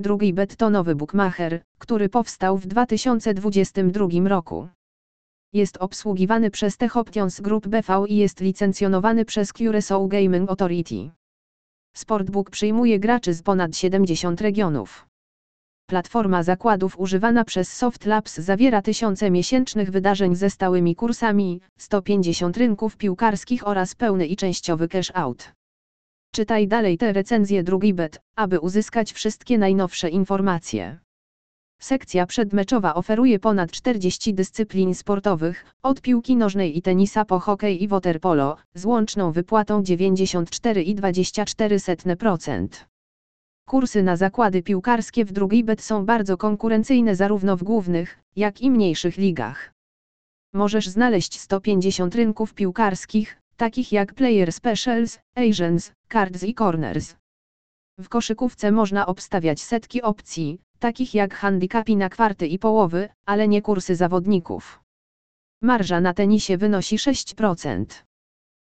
Drugi bet to nowy bookmacher, który powstał w 2022 roku. Jest obsługiwany przez Tech Group BV i jest licencjonowany przez Curaçao Gaming Authority. Sportbook przyjmuje graczy z ponad 70 regionów. Platforma zakładów używana przez Soft Labs zawiera tysiące miesięcznych wydarzeń ze stałymi kursami, 150 rynków piłkarskich oraz pełny i częściowy cash out. Czytaj dalej te recenzje drugi bet, aby uzyskać wszystkie najnowsze informacje. Sekcja przedmeczowa oferuje ponad 40 dyscyplin sportowych, od piłki nożnej i tenisa po hokej i waterpolo, z łączną wypłatą 94,24%. Kursy na zakłady piłkarskie w drugiej bet są bardzo konkurencyjne zarówno w głównych, jak i mniejszych ligach. Możesz znaleźć 150 rynków piłkarskich, takich jak Player Specials, Agents, Cards i Corners. W koszykówce można obstawiać setki opcji, takich jak handicapi na kwarty i połowy, ale nie kursy zawodników. Marża na tenisie wynosi 6%.